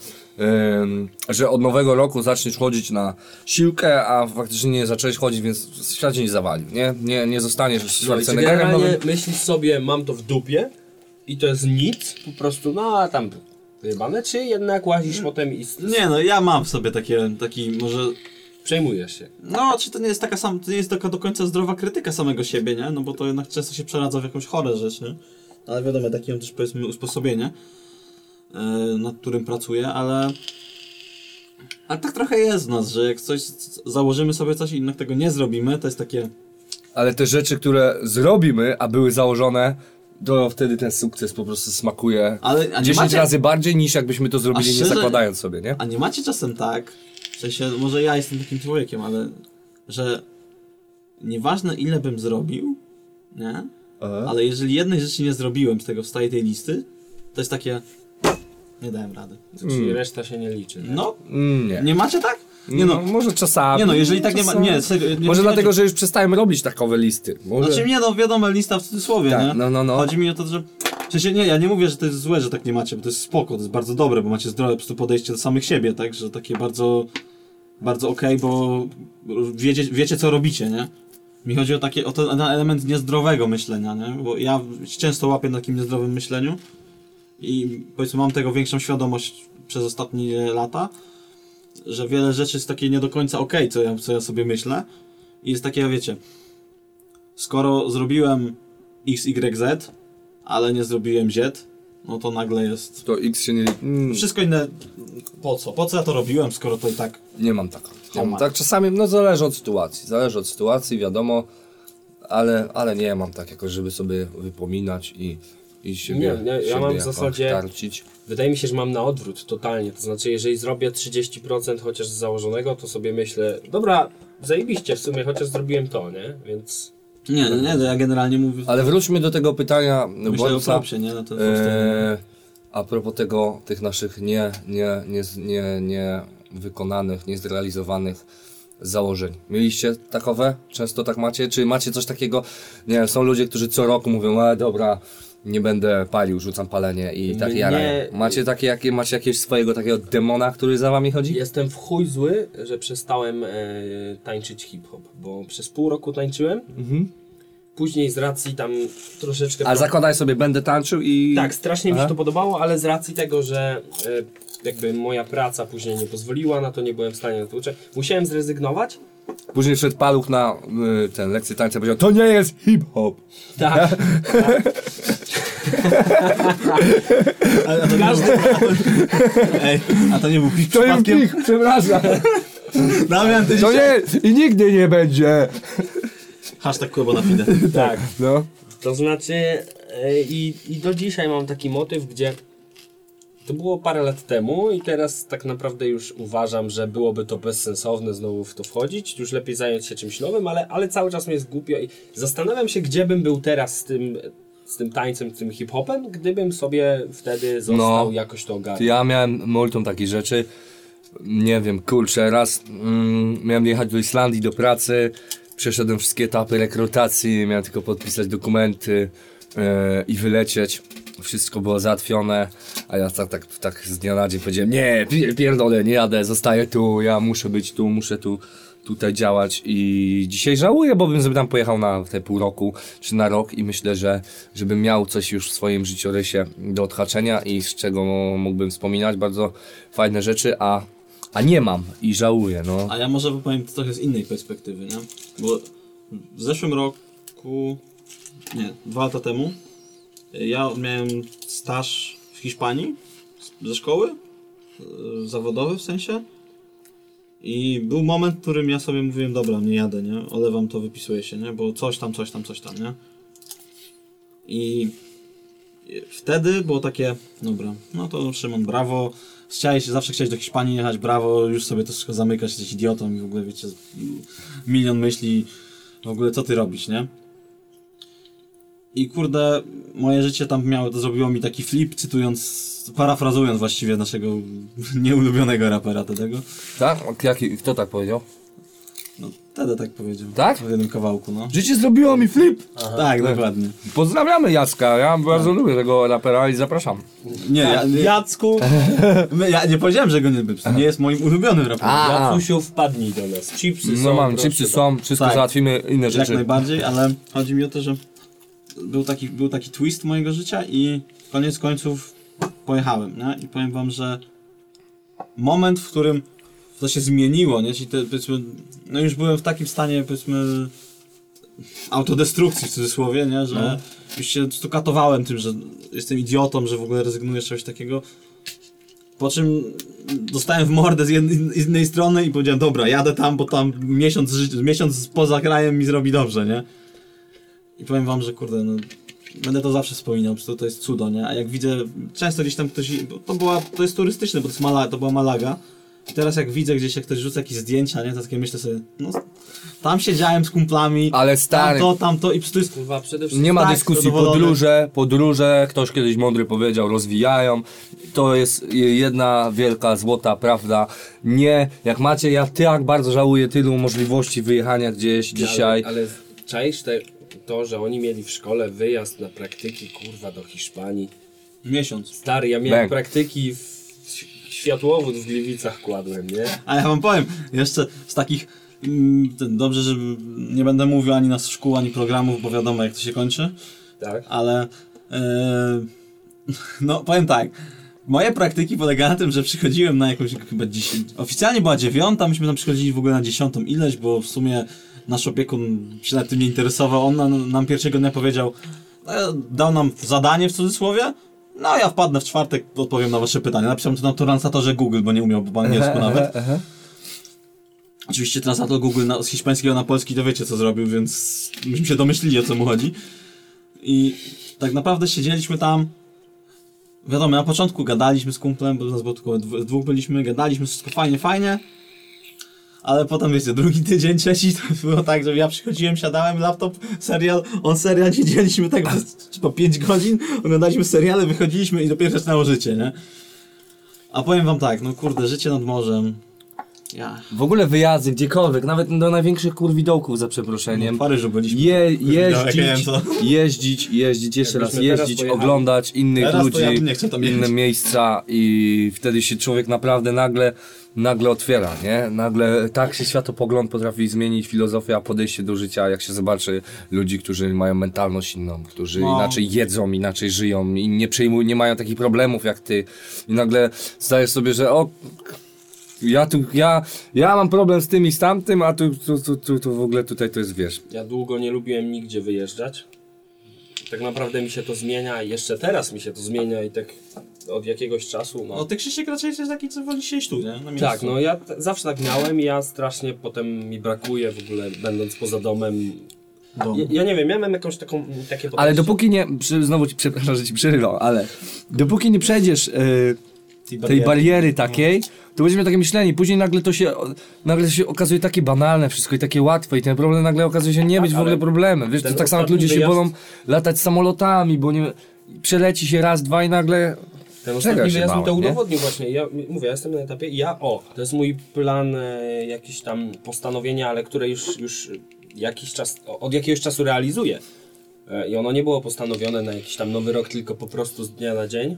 że od nowego roku zaczniesz chodzić na siłkę, a faktycznie nie zacząłeś chodzić, więc świat cię nie zawalił, nie? Nie, nie zostaniesz No i czy Schwarzeneggerem generalnie nowym. myślisz sobie, mam to w dupie i to jest nic, po prostu, no a tam wyjebane, czy jednak łazisz potem i Nie no, ja mam w sobie takie, taki może... przejmujesz się. No, czy to nie jest taka sam, to nie jest taka do końca zdrowa krytyka samego siebie, nie? No bo to jednak często się przeradza w jakąś chore rzecz, nie? Ale wiadomo, takie mam też powiedzmy usposobienie, yy, nad którym pracuję, ale... Ale tak trochę jest w nas, że jak coś założymy sobie coś i jednak tego nie zrobimy, to jest takie... Ale te rzeczy, które zrobimy, a były założone, to wtedy ten sukces po prostu smakuje Ale, a nie 10 macie, razy bardziej niż jakbyśmy to zrobili nie szczerze- zakładając sobie, nie? A nie macie czasem tak, w sensie, może ja jestem takim człowiekiem, ale że nieważne ile bym zrobił, nie? Ale jeżeli jednej rzeczy nie zrobiłem z tego wstaje tej listy, to jest takie. Nie dałem rady. Czyli reszta się nie liczy. tak? No, Mm, nie. nie macie tak? Nie no. może czasami. Nie no, jeżeli tak nie ma. czasami. Nie, serio, nie, Może nie, dlatego, że już przestałem robić takowe listy. Może... Znaczy nie no, wiadomo, lista w cudzysłowie, Tak, nie? no, no, no. Chodzi mi o to, że. Sensie nie, ja nie mówię, że to jest złe, że tak nie macie, bo to jest spoko, to jest bardzo dobre, bo macie zdrowe po prostu podejście do samych siebie, tak? Że takie bardzo. Bardzo okej, bo wiecie, wiecie co robicie, nie? Mi chodzi o takie, o ten element niezdrowego myślenia, nie? Bo ja często łapię na takim niezdrowym myśleniu i powiedzmy mam tego większą świadomość przez ostatnie lata, że wiele rzeczy jest takie nie do końca okej, co, ja, co ja sobie myślę. I jest takie, wiecie, skoro zrobiłem X, Y, Z, ale nie zrobiłem Z, no to nagle jest... To X się nie... Mm, Wszystko inne, po co? Po co ja to robiłem, skoro to i tak... nie mam tak. Nie mam ma. tak czasami, no zależy od sytuacji. Zależy od sytuacji, wiadomo, ale, ale nie mam tak jakoś, żeby sobie wypominać i, i siebie, Nie, nie, ja mam w zasadzie- tarcić. Wydaje mi się, że mam na odwrót totalnie. To znaczy, jeżeli zrobię 30% chociaż z założonego, to sobie myślę, dobra, zajebiście w sumie, chociaż zrobiłem to, nie? Więc Nie, nie, nie, to ja generalnie mówię... Ale wróćmy do tego pytania Myślę o Borisa. propsie, nie? Na ten E, a propos tego, tych naszych nie, nie, nie, nie, nie wykonanych, niezrealizowanych założeń. Mieliście takowe? Często tak macie? Czy macie coś takiego? Nie wiem, są ludzie, którzy co roku mówią, a dobra, nie będę palił, rzucam palenie i tak jarają. Macie takie, jakie, macie jakiegoś swojego takiego demona, który za wami chodzi? jestem w chuj zły, że przestałem e, tańczyć hip-hop, bo przez pół roku tańczyłem. Później z racji tam troszeczkę... A zakładaj sobie, będę tańczył i... Tak, strasznie mi Aha. się to podobało, ale z racji tego, że e, jakby moja praca później nie pozwoliła na to, nie byłem w stanie na to uczyć, musiałem zrezygnować. Później szedł paluch na y, ten lekcję tańca i powiedział, to nie jest hip-hop. Tak. A, a, to Każdy... Ej, a to nie był pik To pich, przepraszam. Damian, ty To dzisiaj... nie, i nigdy nie będzie. Hashtag Kłębo na fide. tak. No. To znaczy e, i, i do dzisiaj mam taki motyw, gdzie to było parę lat temu i teraz tak naprawdę już uważam, że byłoby to bezsensowne znowu w to wchodzić, już lepiej zająć się czymś nowym, ale, ale cały czas mi jest głupio i zastanawiam się, gdzie bym był teraz z tym, z tym tańcem, z tym hip-hopem, gdybym sobie wtedy został No. jakoś to ogarnął. Ja miałem multum takich rzeczy. Nie wiem, kurczę, raz mm, miałem jechać do Islandii do pracy, przeszedłem wszystkie etapy rekrutacji, miałem tylko podpisać dokumenty e, i wylecieć. Wszystko było załatwione, a ja tak, tak, tak z dnia na dzień powiedziałem, nie, pi- pierdolę, nie jadę, zostaję tu, ja muszę być tu, muszę tu tutaj działać i dzisiaj żałuję, bo bym sobie tam pojechał na te pół roku czy na rok i myślę, że żebym miał coś już w swoim życiorysie do odhaczenia i z czego mógłbym wspominać bardzo fajne rzeczy, a, a nie mam i żałuję, no. A ja może powiem to trochę z innej perspektywy, nie? Bo w zeszłym roku, nie, dwa lata temu, ja miałem staż w Hiszpanii ze szkoły, yy, zawodowy w sensie. I był moment, w którym ja sobie mówiłem, dobra, nie jadę, nie? Olewam to, wypisuję się, nie? Bo coś tam, coś tam, coś tam, nie? I Wtedy było takie, dobra, no to Szymon, brawo. Chciałeś, zawsze chciałeś do Hiszpanii jechać, brawo, już sobie to wszystko zamykasz, jesteś idiotą i w ogóle wiecie, milion myśli, w ogóle co ty robisz, nie? I kurde, moje życie tam miało, to zrobiło mi taki flip, cytując, parafrazując właściwie naszego nieulubionego rapera tego. Tak? Jaki, kto tak powiedział? No, wtedy tak powiedział. Tak? W jednym kawałku, no. Życie zrobiło mi flip! tak, dokładnie. Pozdrawiamy Jacka, ja bardzo Tak. lubię tego rapera i zapraszam. Nie, ja, nie, Jacku, my- ja nie powiedziałem, że go nie lubię, nie jest moim ulubionym raperem. Jacusiu, wpadnij do nas. Chipsy są. No mam, chipsy są, wszystko Tak. załatwimy, inne Jak rzeczy. najbardziej, ale chodzi mi o to, że był taki, był taki twist mojego życia i koniec końców pojechałem, nie? I powiem wam, że moment, w którym to się zmieniło, nie? Czyli te, powiedzmy, no już byłem w takim stanie, powiedzmy, autodestrukcji w cudzysłowie, nie? Że już się stukatowałem tym, że jestem idiotą, że w ogóle rezygnuję z czegoś takiego. Po czym dostałem w mordę z jednej, z innej strony i powiedziałem, dobra, jadę tam, bo tam miesiąc, miesiąc poza krajem mi zrobi dobrze, nie? I powiem wam, że kurde, no, będę to zawsze wspominał, po prostu to jest cudo, nie? A jak widzę, często gdzieś tam ktoś, to była, to jest turystyczne, bo to jest Mala, to była Malaga. I teraz jak widzę gdzieś, jak ktoś rzuca jakieś zdjęcia, nie? To takie myślę sobie, no, tam siedziałem z kumplami, Ale stary, tamto, tamto i po prostu jest Kurwa, przede wszystkim. nie ma tak, dyskusji, zadowolony. podróże, podróże, ktoś kiedyś mądry powiedział, rozwijają. To jest jedna wielka, złota prawda. Nie, jak macie, ja tak bardzo żałuję tylu możliwości wyjechania gdzieś dzisiaj. Ale, ale czaisz te, to, że oni mieli w szkole wyjazd na praktyki, kurwa, do Hiszpanii. miesiąc. Stary, ja miałem Bang. praktyki w światłowód w Gliwicach kładłem, nie? A ja wam powiem, jeszcze z takich. mm, ten, Dobrze, że nie będę mówił ani nas szkół, ani programów, bo wiadomo jak to się kończy, Tak. ale. e, no, powiem tak. Moje praktyki polegały na tym, że przychodziłem na jakąś chyba 10. Oficjalnie była dziewiąta, myśmy tam przychodzili w ogóle na dziesiątą ileś, bo w sumie nasz opiekun się nad tym nie interesował. On nam, nam pierwszego dnia powiedział, e, dał nam zadanie w cudzysłowie. No ja wpadnę w czwartek, odpowiem na wasze pytania. Napisałem to na translatorze Google, bo nie umiał po angielsku nawet. Oczywiście translator Google na, z hiszpańskiego na polski to wiecie co zrobił, więc myśmy się domyślili o co mu chodzi. I tak naprawdę siedzieliśmy tam. Wiadomo, na początku gadaliśmy z kumplem, bo nas było tylko dw- dwóch byliśmy, gadaliśmy wszystko fajnie, fajnie. Ale potem wiecie, drugi tydzień, trzeci to było tak, że ja przychodziłem, siadałem, laptop, serial, on serial, siedzieliśmy tak przez chyba 5 godzin, oglądaliśmy seriale, wychodziliśmy i dopiero zaczynało życie, nie? A powiem wam tak, no kurde, życie nad morzem. Ja. W ogóle wyjazdy gdziekolwiek, nawet do największych kurwidołków za przeproszeniem. W Paryżu byliśmy. Je, jeździć, jeździć, jeździć, jeszcze raz jeździć, pojechali. oglądać innych Teraz ludzi, ja inne miejsca i wtedy się człowiek naprawdę nagle, nagle otwiera, nie? Nagle tak się światopogląd potrafi zmienić, filozofia, podejście do życia, jak się zobaczy ludzi, którzy mają mentalność inną, którzy No. inaczej jedzą, inaczej żyją i nie przejmują, nie mają takich problemów jak ty i nagle zdajesz sobie, że o, ja tu, ja, ja mam problem z tym i z tamtym, a tu, tu, tu, tu, tu w ogóle tutaj to jest, wiesz, Ja długo nie lubiłem nigdzie wyjeżdżać. Tak naprawdę mi się to zmienia i jeszcze teraz mi się to zmienia i tak od jakiegoś czasu. No. No ty Krzysiek raczej jesteś taki, co woli siedzieć tu, nie? Tak, no ja t- zawsze tak miałem i ja strasznie potem mi brakuje w ogóle będąc poza domem. Dom. Ja, ja nie wiem, ja mam jakąś taką, takie podejście. Ale dopóki nie, przy, znowu ci przepraszam, że ci przerywam, ale dopóki nie przejdziesz y, tej bariery takiej, to będziesz miał takie myślenie, później nagle to się, nagle to się okazuje takie banalne wszystko i takie łatwe i ten problem nagle okazuje się nie być w ogóle ale problemem. Wiesz, to tak samo jak ludzie się ostatni boją latać samolotami, bo nie, przeleci się raz, dwa i nagle Ten ostatni się wyjazd mi to nie? udowodnił właśnie. Ja mówię, ja jestem na etapie ja, o, to jest mój plan, e, jakieś tam postanowienia, ale które już, już jakiś czas, od jakiegoś czasu realizuję. E, I ono nie było postanowione na jakiś tam nowy rok, tylko po prostu z dnia na dzień,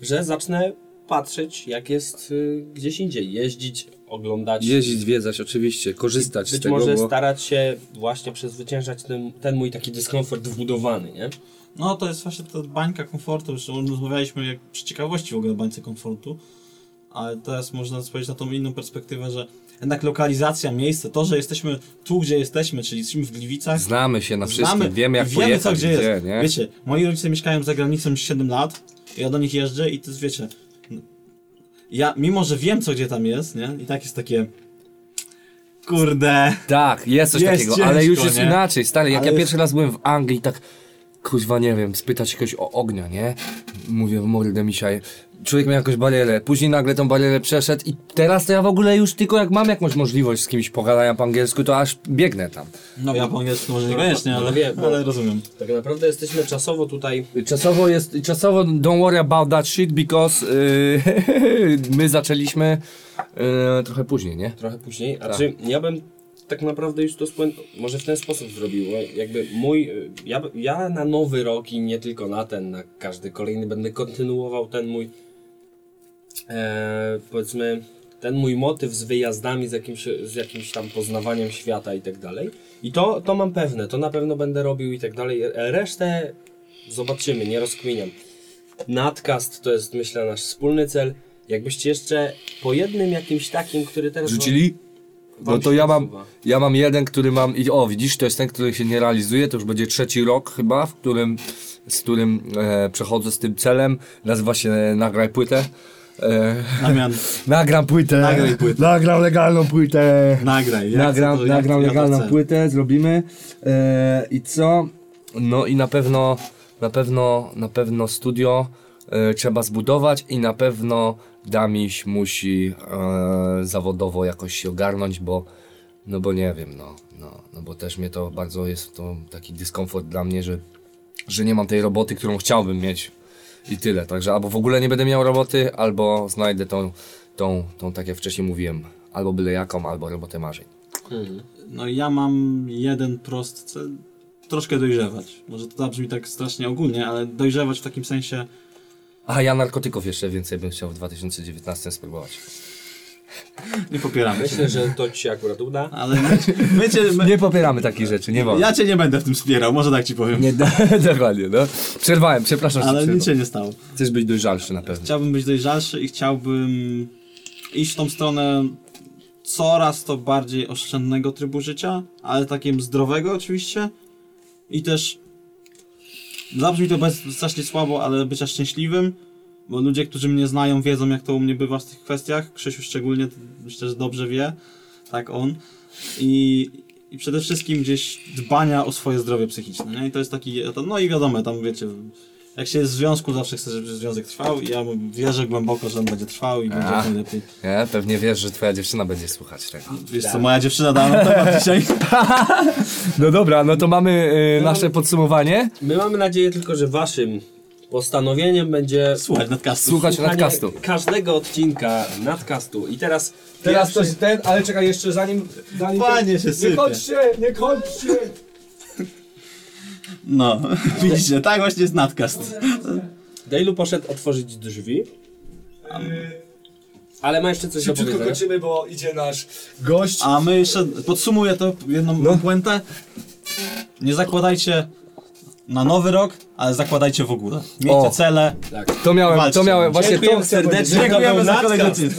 że zacznę patrzeć, jak jest y, gdzieś indziej, jeździć, oglądać. jeździć, zwiedzać oczywiście, korzystać z Być tego, może bo... starać się właśnie przezwyciężać ten, ten mój taki dyskomfort wbudowany, nie? No to jest właśnie ta bańka komfortu, już rozmawialiśmy jak przy ciekawości w ogóle bańce komfortu, ale teraz można spojrzeć na tą inną perspektywę, że jednak lokalizacja, miejsce, to, że jesteśmy tu, gdzie jesteśmy, czyli jesteśmy w Gliwicach, Znamy się na wszystkim, znamy, wiemy jak i wiemy pojechać, co gdzie gdzie, jest. nie? Wiecie, moi rodzice mieszkają za granicą już 7 lat, ja do nich jeżdżę i to jest, wiecie, ja mimo, że wiem co gdzie tam jest, nie, i tak jest takie, kurde, Tak, jest coś Jest takiego, ciężko, ale już jest nie? inaczej, stary, jak Ale ja jest- pierwszy raz byłem w Anglii, tak kuźwa, nie wiem, spytać kogoś o ognia, nie? Mówię w mordę misiaj. Człowiek miał jakąś barierę, później nagle tą barierę przeszedł i teraz to ja w ogóle już tylko jak mam jakąś możliwość z kimś pogadania po angielsku, to aż biegnę tam. No ja po angielsku może niekoniecznie, No, ale, wiem, bo- ale rozumiem. Tak naprawdę jesteśmy czasowo tutaj Czasowo jest, czasowo don't worry about that shit, because yy, my zaczęliśmy yy, trochę później, nie? trochę później, a Tak. czy ja bym tak naprawdę już to może w ten sposób zrobił, jakby mój, y, ja, ja na nowy rok i nie tylko na ten, na każdy kolejny będę kontynuował ten mój e, powiedzmy ten mój motyw z wyjazdami, z jakimś, z jakimś tam poznawaniem świata i tak dalej. I to, to mam pewne, to na pewno będę robił i tak dalej. Resztę zobaczymy, nie rozkminiam. Nadcast to jest myślę nasz wspólny cel. Jakbyście jeszcze po jednym jakimś takim, który teraz... Rzucili? No to ja mam, ja mam jeden, który mam, i o widzisz, to jest ten, który się nie realizuje, to już będzie trzeci rok chyba, w którym, z którym e, przechodzę z tym celem, nazywa się Nagraj płytę. E, nagram płytę, Nagraj płytę. nagram legalną płytę. nagraj. Ja Nagram, to- ja- nagram ja legalną chcę. płytę, zrobimy. E, I co? No i na pewno, na pewno, na pewno studio e, trzeba zbudować i na pewno Damiś musi e, zawodowo jakoś się ogarnąć, bo no bo nie wiem, no, no, no bo też mnie to bardzo jest to taki dyskomfort dla mnie, że, że nie mam tej roboty, którą chciałbym mieć i tyle. Także albo w ogóle nie będę miał roboty, albo znajdę tą, tą, tą tak jak wcześniej mówiłem, albo byle jaką, albo robotę marzeń. No ja mam jeden prosty cel, troszkę dojrzewać. Może to zabrzmi tak strasznie ogólnie, ale dojrzewać w takim sensie, A ja narkotyków jeszcze więcej bym chciał w 2019 spróbować. Nie popieramy Myślę, że to ci się akurat uda. Ale my, my cię, my, Nie popieramy takich rzeczy, nie wolno. ja cię nie będę w tym wspierał, może tak ci powiem. Nie, dokładnie, no. Przerwałem, przepraszam, ale nic się nie stało. Chcesz być dojrzalszy na pewno. Chciałbym być dojrzalszy i chciałbym iść w tą stronę coraz to bardziej oszczędnego trybu życia, ale takim zdrowego oczywiście. I też zabrzmi to bez, strasznie słabo, ale bycia szczęśliwym, bo ludzie, którzy mnie znają, wiedzą jak to u mnie bywa w tych kwestiach. Krzysiu szczególnie, myślę, że dobrze wie, tak on. I, i przede wszystkim gdzieś dbania o swoje zdrowie psychiczne, nie? I to jest taki, no i wiadomo, tam wiecie, jak się jest w związku, zawsze chcę, żeby związek trwał i ja wierzę głęboko, że on będzie trwał i będzie A. jak najlepiej. Nie, pewnie wiesz, że twoja dziewczyna będzie słuchać tego. Wiesz co, moja dziewczyna dała nam temat dzisiaj. No dobra, no to mamy y, nasze podsumowanie. My mamy nadzieję tylko, że waszym postanowieniem będzie Słuchaj, nadcastu. Słuchać słuchanie nadcastu. każdego odcinka nadcastu. I teraz Teraz pierwszy- coś ten, ale czekaj jeszcze zanim... zanim Panie się nie sypie. kończcie, nie kończcie! No, widzicie, tak właśnie jest nadcast. Dailu poszedł otworzyć drzwi. Ale ma jeszcze coś do Szybciutko powiedzenia. kończymy, bo idzie nasz gość. A my jeszcze, podsumuję to jedną No. puentę. Nie zakładajcie na nowy rok, ale zakładajcie w ogóle. Miejcie O. cele. Tak. To miałem, Walczcie. to miałem, właśnie to Dziękujemy serdecznie. Dziękujemy za kolejny odcinek.